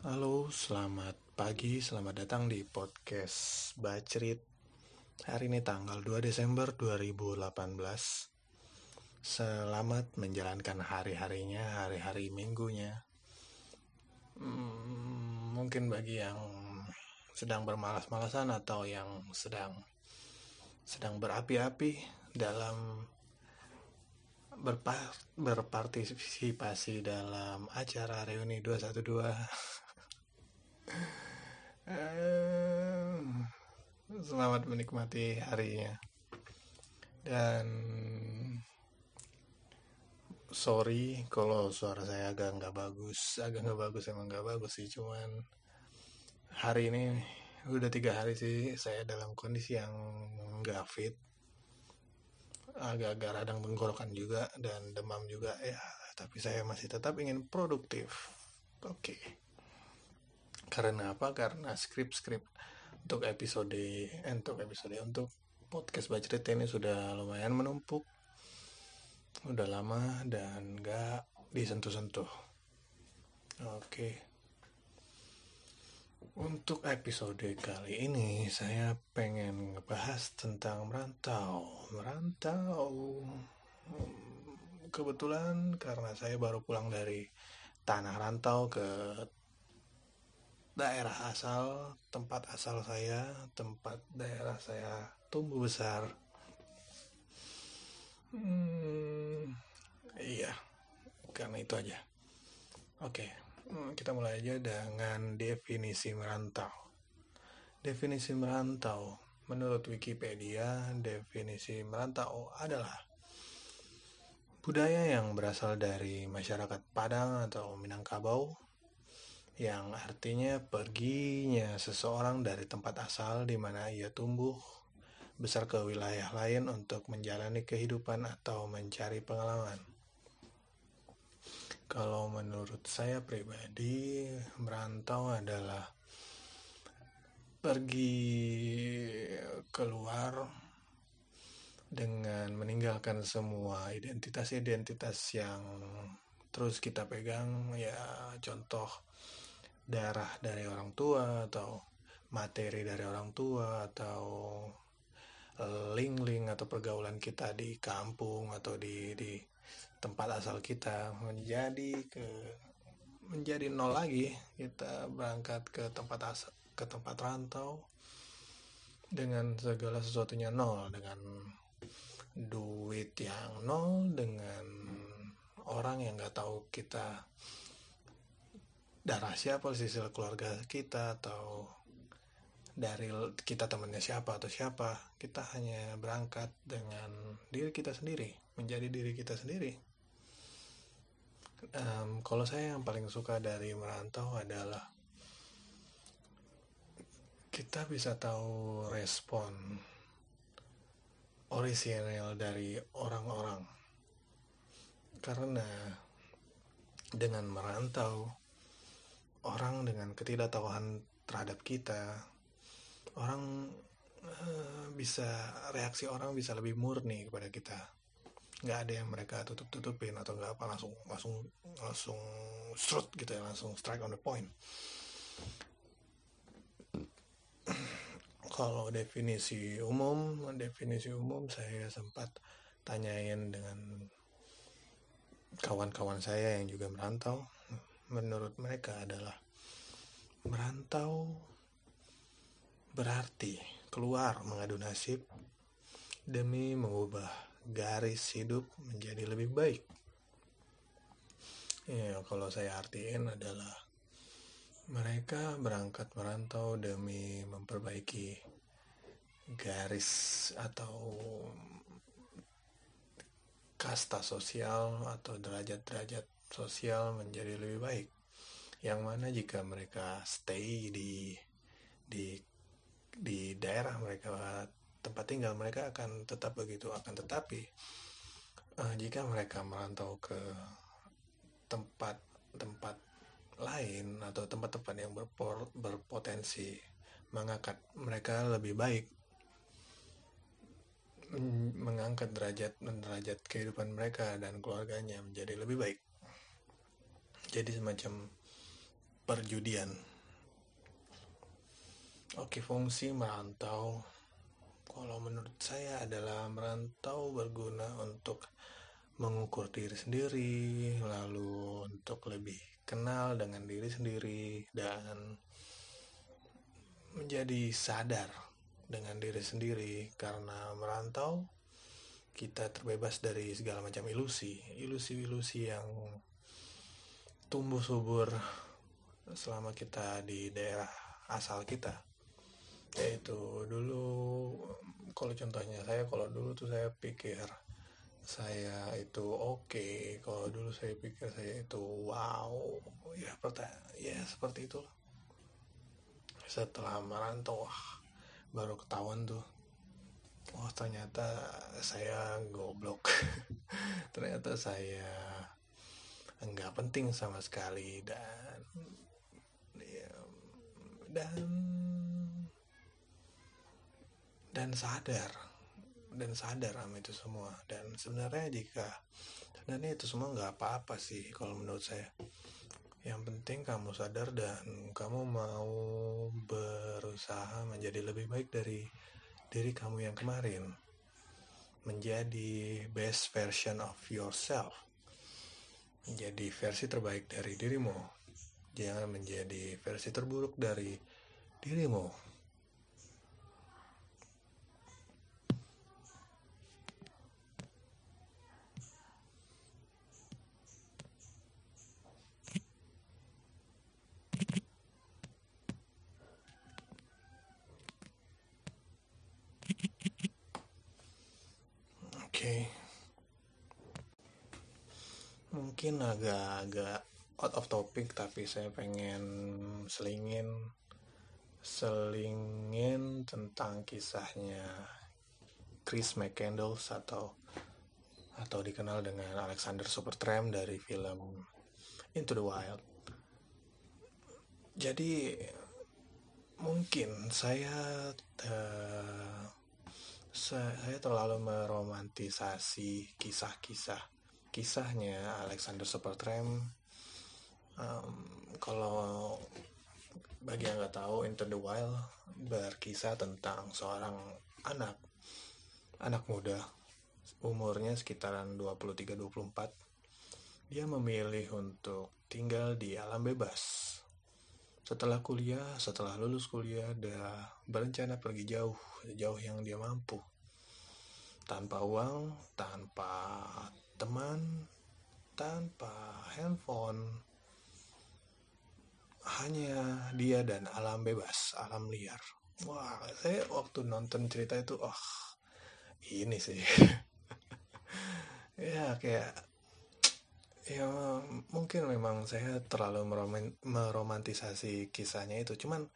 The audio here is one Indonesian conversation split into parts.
Halo, selamat pagi, selamat datang di podcast Bacrit. Hari ini tanggal 2 Desember 2018 Selamat menjalankan hari-harinya, hari-hari minggunya. Hmm, Mungkin bagi yang sedang bermalas-malasan atau yang sedang sedang berapi-api dalam berpar berpartisipasi dalam acara reuni 212 selamat menikmati harinya. Dan sorry kalau suara saya agak nggak bagus. Agak nggak bagus emang nggak bagus sih cuman hari ini udah tiga hari sih saya dalam kondisi yang nggak fit. Agak-agak radang tenggorokan juga dan demam juga ya. Tapi saya masih tetap ingin produktif. Oke. okay. Karena apa? Karena skrip-skrip untuk episode eh, untuk episode untuk podcast bacrit ini sudah lumayan menumpuk. Udah lama dan gak disentuh-sentuh. Oke. Untuk episode kali ini saya pengen ngebahas tentang merantau. Merantau. Kebetulan karena saya baru pulang dari tanah rantau ke daerah asal, tempat asal saya, tempat daerah saya tumbuh besar. Hmm, iya, karena itu aja. Oke, hmm, kita mulai aja dengan definisi merantau. Definisi merantau, menurut Wikipedia, definisi merantau adalah budaya yang berasal dari masyarakat Padang atau Minangkabau yang artinya perginya seseorang dari tempat asal di mana ia tumbuh besar ke wilayah lain untuk menjalani kehidupan atau mencari pengalaman. Kalau menurut saya pribadi, merantau adalah pergi keluar dengan meninggalkan semua identitas-identitas yang terus kita pegang ya contoh darah dari orang tua atau materi dari orang tua atau eh, link-link atau pergaulan kita di kampung atau di di tempat asal kita menjadi ke menjadi nol lagi kita berangkat ke tempat asal ke tempat rantau dengan segala sesuatunya nol dengan duit yang nol dengan orang yang nggak tahu kita darah siapa sisi keluarga kita atau dari kita temannya siapa atau siapa. Kita hanya berangkat dengan diri kita sendiri menjadi diri kita sendiri. Um, kalau saya yang paling suka dari merantau adalah kita bisa tahu respon orisinal dari orang-orang. Karena dengan merantau orang dengan ketidaktahuan terhadap kita orang uh, bisa reaksi orang bisa lebih murni kepada kita. Nggak ada yang mereka tutup tutupin atau nggak apa langsung langsung langsung strut gitu ya langsung strike on the point. Kalau definisi umum definisi umum saya sempat tanyain dengan kawan-kawan saya yang juga merantau menurut mereka adalah merantau berarti keluar mengadu nasib demi mengubah garis hidup menjadi lebih baik. Ya, kalau saya artiin adalah mereka berangkat merantau demi memperbaiki garis atau kasta sosial atau derajat-derajat sosial menjadi lebih baik. Yang mana jika mereka stay di di di daerah mereka tempat tinggal mereka akan tetap begitu akan tetapi uh, jika mereka merantau ke tempat-tempat lain atau tempat-tempat yang berpor, berpotensi mengangkat mereka lebih baik mengangkat derajat derajat kehidupan mereka dan keluarganya menjadi lebih baik jadi semacam perjudian. Oke, fungsi merantau. Kalau menurut saya adalah merantau berguna untuk mengukur diri sendiri, lalu untuk lebih kenal dengan diri sendiri dan menjadi sadar dengan diri sendiri. Karena merantau kita terbebas dari segala macam ilusi, ilusi-ilusi yang tumbuh subur selama kita di daerah asal kita. Yaitu dulu kalau contohnya saya kalau dulu tuh saya pikir saya itu oke okay. kalau dulu saya pikir saya itu wow ya ya seperti itu setelah merantau wah baru ketahuan tuh oh ternyata saya goblok ternyata saya enggak penting sama sekali dan dan dan sadar dan sadar sama itu semua. Dan sebenarnya jika sebenarnya itu semua nggak apa-apa sih kalau menurut saya. Yang penting kamu sadar dan kamu mau berusaha menjadi lebih baik dari diri kamu yang kemarin. Menjadi best version of yourself menjadi versi terbaik dari dirimu. Jangan menjadi versi terburuk dari dirimu okay. Mungkin agak-agak out of topic tapi saya pengen selingin selingin tentang kisahnya Chris McCandles atau atau dikenal dengan Alexander Supertramp dari film Into the Wild. Jadi mungkin saya uh, saya terlalu meromantisasi kisah-kisah kisahnya Alexander Supertramp um, kalau bagi yang nggak tahu Into the Wild berkisah tentang seorang anak anak muda umurnya sekitaran 23-24 dia memilih untuk tinggal di alam bebas setelah kuliah, setelah lulus kuliah, dia berencana pergi jauh, jauh yang dia mampu. Tanpa uang, tanpa teman, tanpa handphone. Hanya dia dan alam bebas, alam liar. Wah, saya waktu nonton cerita itu, oh, ini sih. ya, kayak ya mungkin memang saya terlalu meromantisasi kisahnya itu cuman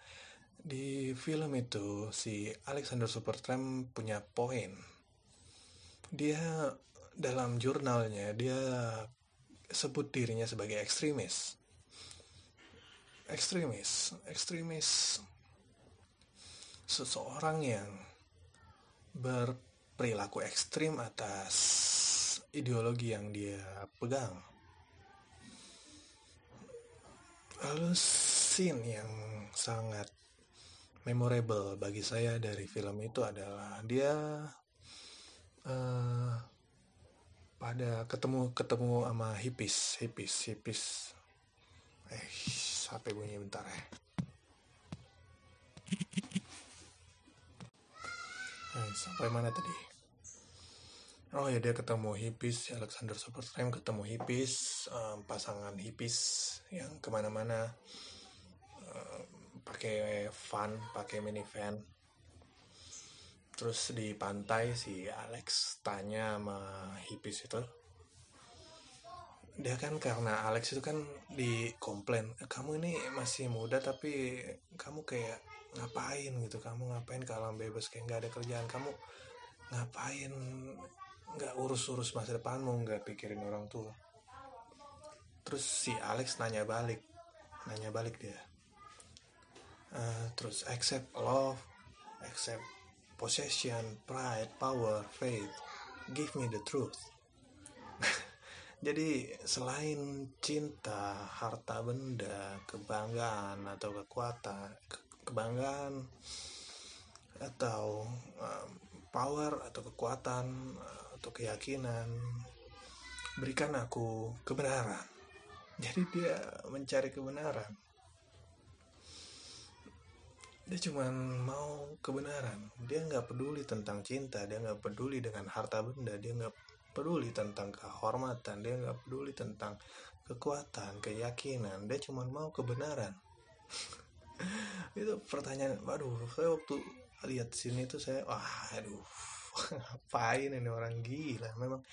di film itu si Alexander Supertramp punya poin dia dalam jurnalnya dia sebut dirinya sebagai ekstremis. Ekstremis. Ekstremis. Seseorang yang berperilaku ekstrim atas ideologi yang dia pegang. Lalu scene yang sangat memorable bagi saya dari film itu adalah dia uh, pada ketemu ketemu sama hippies hippies hippies eh sampai bunyi bentar ya. Eh, sampai mana tadi? Oh ya dia ketemu hippies Alexander Supertramp ketemu hippies um, pasangan hippies yang ke mana-mana. Um, pakai van pakai minivan terus di pantai si Alex tanya sama hippies itu. Dia kan karena Alex itu kan di komplain kamu ini masih muda tapi kamu kayak ngapain gitu? Kamu ngapain kalau bebas kayak nggak ada kerjaan? Kamu ngapain nggak urus-urus masa depanmu nggak pikirin orang tua? Terus si Alex nanya balik nanya balik dia. Uh, terus accept love accept possession pride power faith give me the truth. Jadi selain cinta harta benda kebanggaan atau kekuatan kebanggaan atau um, power atau kekuatan atau keyakinan berikan aku kebenaran. Jadi dia mencari kebenaran dia cuma mau kebenaran. Dia nggak peduli tentang cinta dia nggak peduli dengan harta benda dia nggak peduli tentang kehormatan dia nggak peduli tentang kekuatan keyakinan. Dia cuma mau kebenaran. Itu pertanyaan waduh saya waktu lihat sini tuh saya wah aduh ngapain ini orang gila? Memang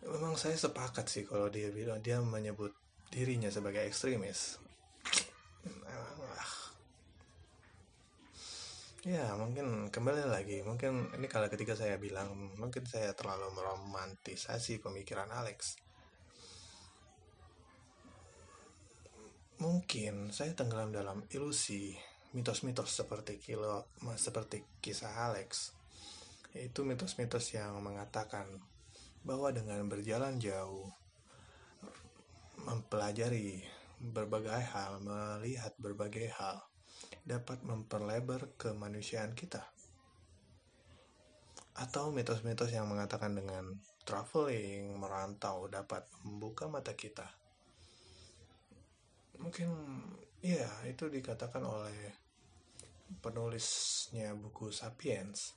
memang saya sepakat sih kalau dia bilang dia menyebut dirinya sebagai ekstremis Ya, mungkin kembali lagi. Mungkin ini kalau ketika saya bilang, mungkin saya terlalu meromantisasi pemikiran Alex. Mungkin saya tenggelam dalam ilusi mitos-mitos seperti kilo seperti kisah Alex. Itu mitos-mitos yang mengatakan bahwa dengan berjalan jauh mempelajari berbagai hal, melihat berbagai hal, dapat memperlebar kemanusiaan kita. Atau mitos-mitos yang mengatakan dengan traveling, merantau dapat membuka mata kita. Mungkin ya itu dikatakan oleh penulisnya buku Sapiens.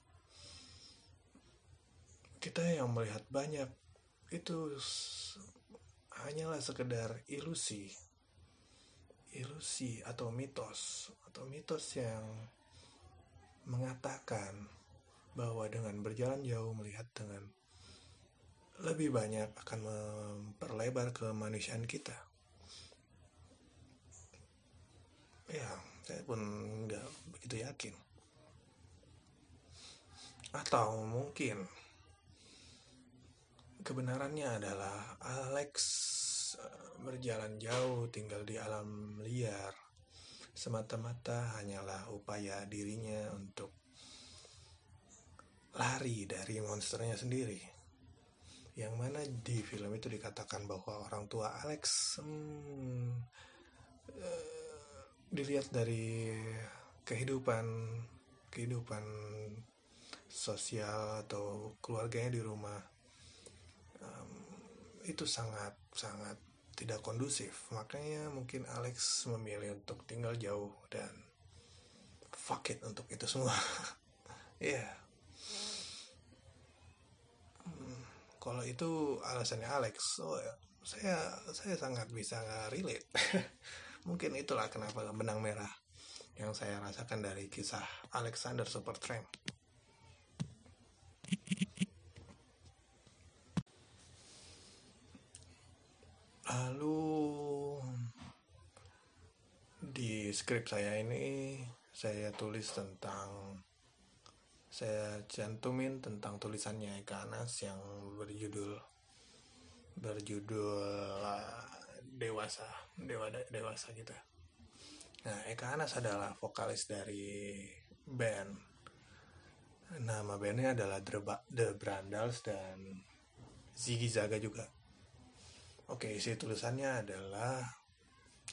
Kita yang melihat banyak itu hanyalah sekedar ilusi ilusi atau mitos atau mitos yang mengatakan bahwa dengan berjalan jauh melihat dengan lebih banyak akan memperlebar kemanusiaan kita. Ya, saya pun nggak begitu yakin. Atau mungkin kebenarannya adalah Alex berjalan jauh tinggal di alam liar. Semata-mata hanyalah upaya dirinya untuk lari dari monsternya sendiri. Yang mana di film itu dikatakan bahwa orang tua Alex hmm, uh, dilihat dari kehidupan kehidupan sosial atau keluarganya di rumah um, itu sangat sangat tidak kondusif. Makanya mungkin Alex memilih untuk tinggal jauh dan fuck it untuk itu semua. ya. yeah. Hmm, kalau itu alasannya Alex, oh ya, saya saya sangat bisa relate. mungkin itulah kenapa benang merah yang saya rasakan dari kisah Alexander Supertramp. Lalu di skrip saya ini saya tulis tentang saya cantumin tentang tulisannya Eka Anas yang berjudul berjudul uh, dewasa dewa dewasa gitu. Nah Eka Anas adalah vokalis dari band. Nama bandnya adalah The Brandals dan Ziggy Zaga juga. Oke, isi tulisannya adalah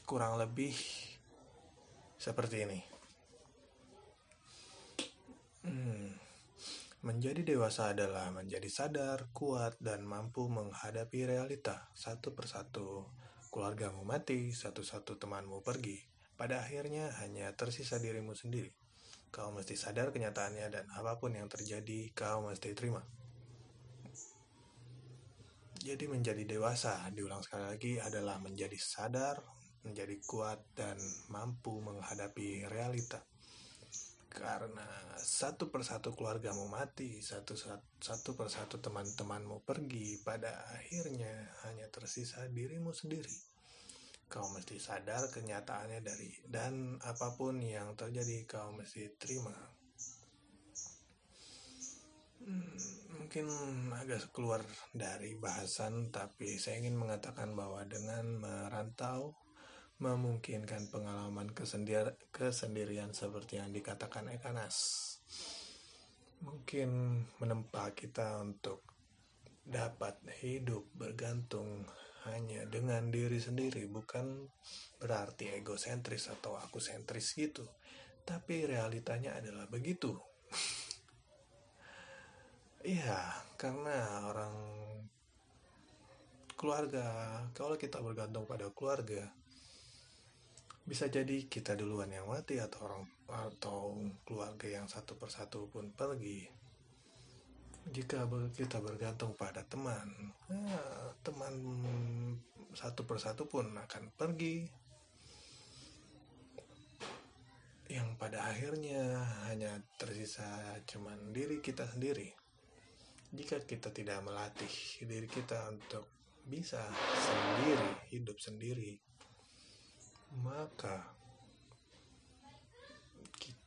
kurang lebih seperti ini. Hmm. Menjadi dewasa adalah menjadi sadar, kuat, dan mampu menghadapi realita. Satu persatu, keluargamu mati, satu-satu temanmu pergi. Pada akhirnya hanya tersisa dirimu sendiri. Kau mesti sadar kenyataannya dan apa pun yang terjadi, kau mesti terima. Jadi menjadi dewasa, diulang sekali lagi, adalah menjadi sadar, menjadi kuat, dan mampu menghadapi realita. Karena satu persatu keluargamu mati, satu, satu persatu teman-temanmu pergi, pada akhirnya hanya tersisa dirimu sendiri. Kau mesti sadar kenyataannya dari dan apa pun yang terjadi kau mesti terima. Mungkin agak keluar dari bahasan, tapi saya ingin mengatakan bahwa dengan merantau memungkinkan pengalaman kesendir kesendirian seperti yang dikatakan Ekanas. Mungkin menempa kita untuk dapat hidup bergantung hanya dengan diri sendiri bukan berarti egosentris atau aku sentris gitu tapi realitanya adalah begitu iya karena orang keluarga kalau kita bergantung pada keluarga bisa jadi kita duluan yang mati atau orang atau keluarga yang satu persatu pun pergi. Jika kita bergantung pada teman ya, teman satu persatu pun akan pergi. Yang pada akhirnya hanya tersisa cuman diri kita sendiri jika kita tidak melatih diri kita untuk bisa sendiri hidup sendiri maka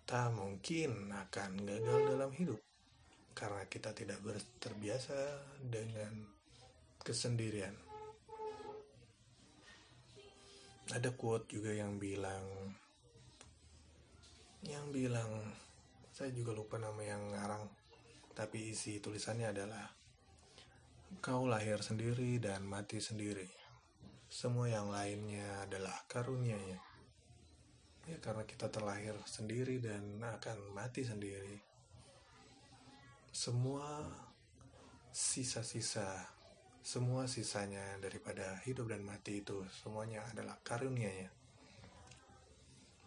kita mungkin akan gagal dalam hidup karena kita tidak terbiasa dengan kesendirian. Ada quote juga yang bilang yang bilang saya juga lupa nama yang ngarang tapi isi tulisannya adalah kau lahir sendiri dan mati sendiri semua yang lainnya adalah karunia-Nya. Ya, karena kita terlahir sendiri dan akan mati sendiri. Semua sisa-sisa, semua sisanya daripada hidup dan mati itu, semuanya adalah karunia-Nya.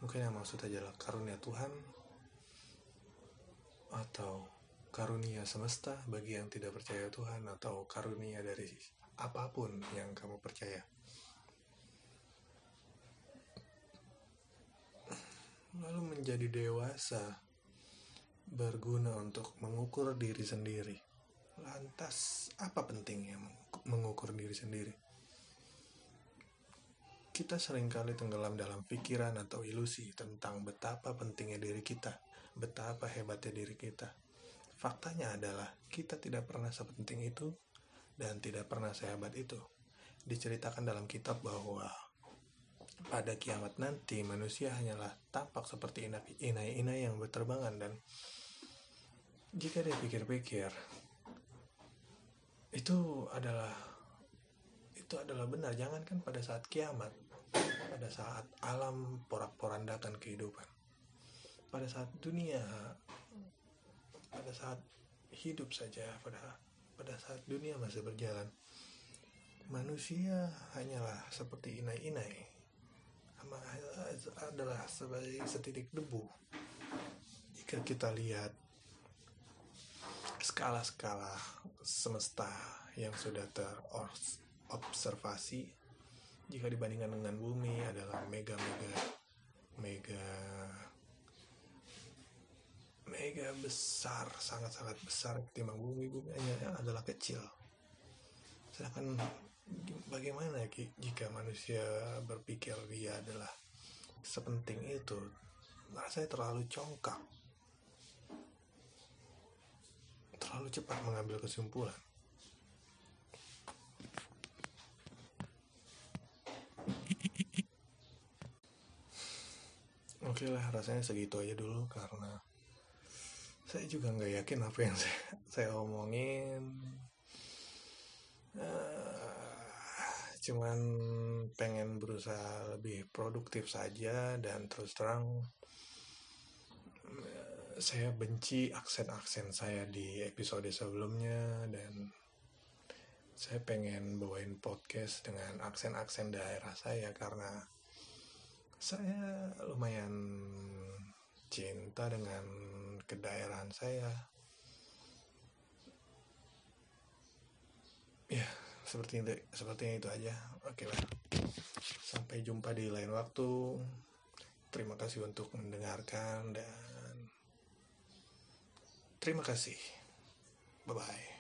Mungkin yang maksud adalah karunia Tuhan atau karunia semesta bagi yang tidak percaya Tuhan atau karunia dari apa pun yang kamu percaya. lalu menjadi dewasa berguna untuk mengukur diri sendiri. Lantas, apa pentingnya mengukur diri sendiri? Kita sering kali tenggelam dalam pikiran atau ilusi tentang betapa pentingnya diri kita, betapa hebatnya diri kita. Faktanya adalah kita tidak pernah sepenting itu dan tidak pernah sehebat itu. Diceritakan dalam kitab bahwa pada kiamat nanti manusia hanyalah tampak seperti inai-inai yang berterbangan dan jika dia pikir-pikir itu adalah itu adalah benar jangankan pada saat kiamat pada saat alam porak-porandakan kehidupan pada saat dunia saat hidup saja pada pada saat dunia masih berjalan manusia hanyalah seperti inai-inai. Adalah sebagai setitik debu. Jika kita lihat skala-skala semesta yang sudah terobservasi jika dibandingkan dengan bumi adalah mega mega mega mega besar sangat-sangat besar ketimbang bumi. Bumi hanya adalah kecil. Sedangkan bagaimana jika manusia berpikir dia adalah sepenting itu rasanya terlalu congkak. Terlalu cepat mengambil kesimpulan. Oke lah, rasanya segitu aja dulu karena saya juga nggak yakin apa yang saya, saya omongin. Uh, cuman pengen berusaha lebih produktif saja dan terus terang saya benci aksen-aksen saya di episode sebelumnya dan saya pengen bawain podcast dengan aksen-aksen daerah saya karena saya lumayan cinta dengan kedaerahan saya. Ya seperti itu sepertinya itu aja. Oke lah. Sampai jumpa di lain waktu. Terima kasih untuk mendengarkan dan terima kasih. Bye bye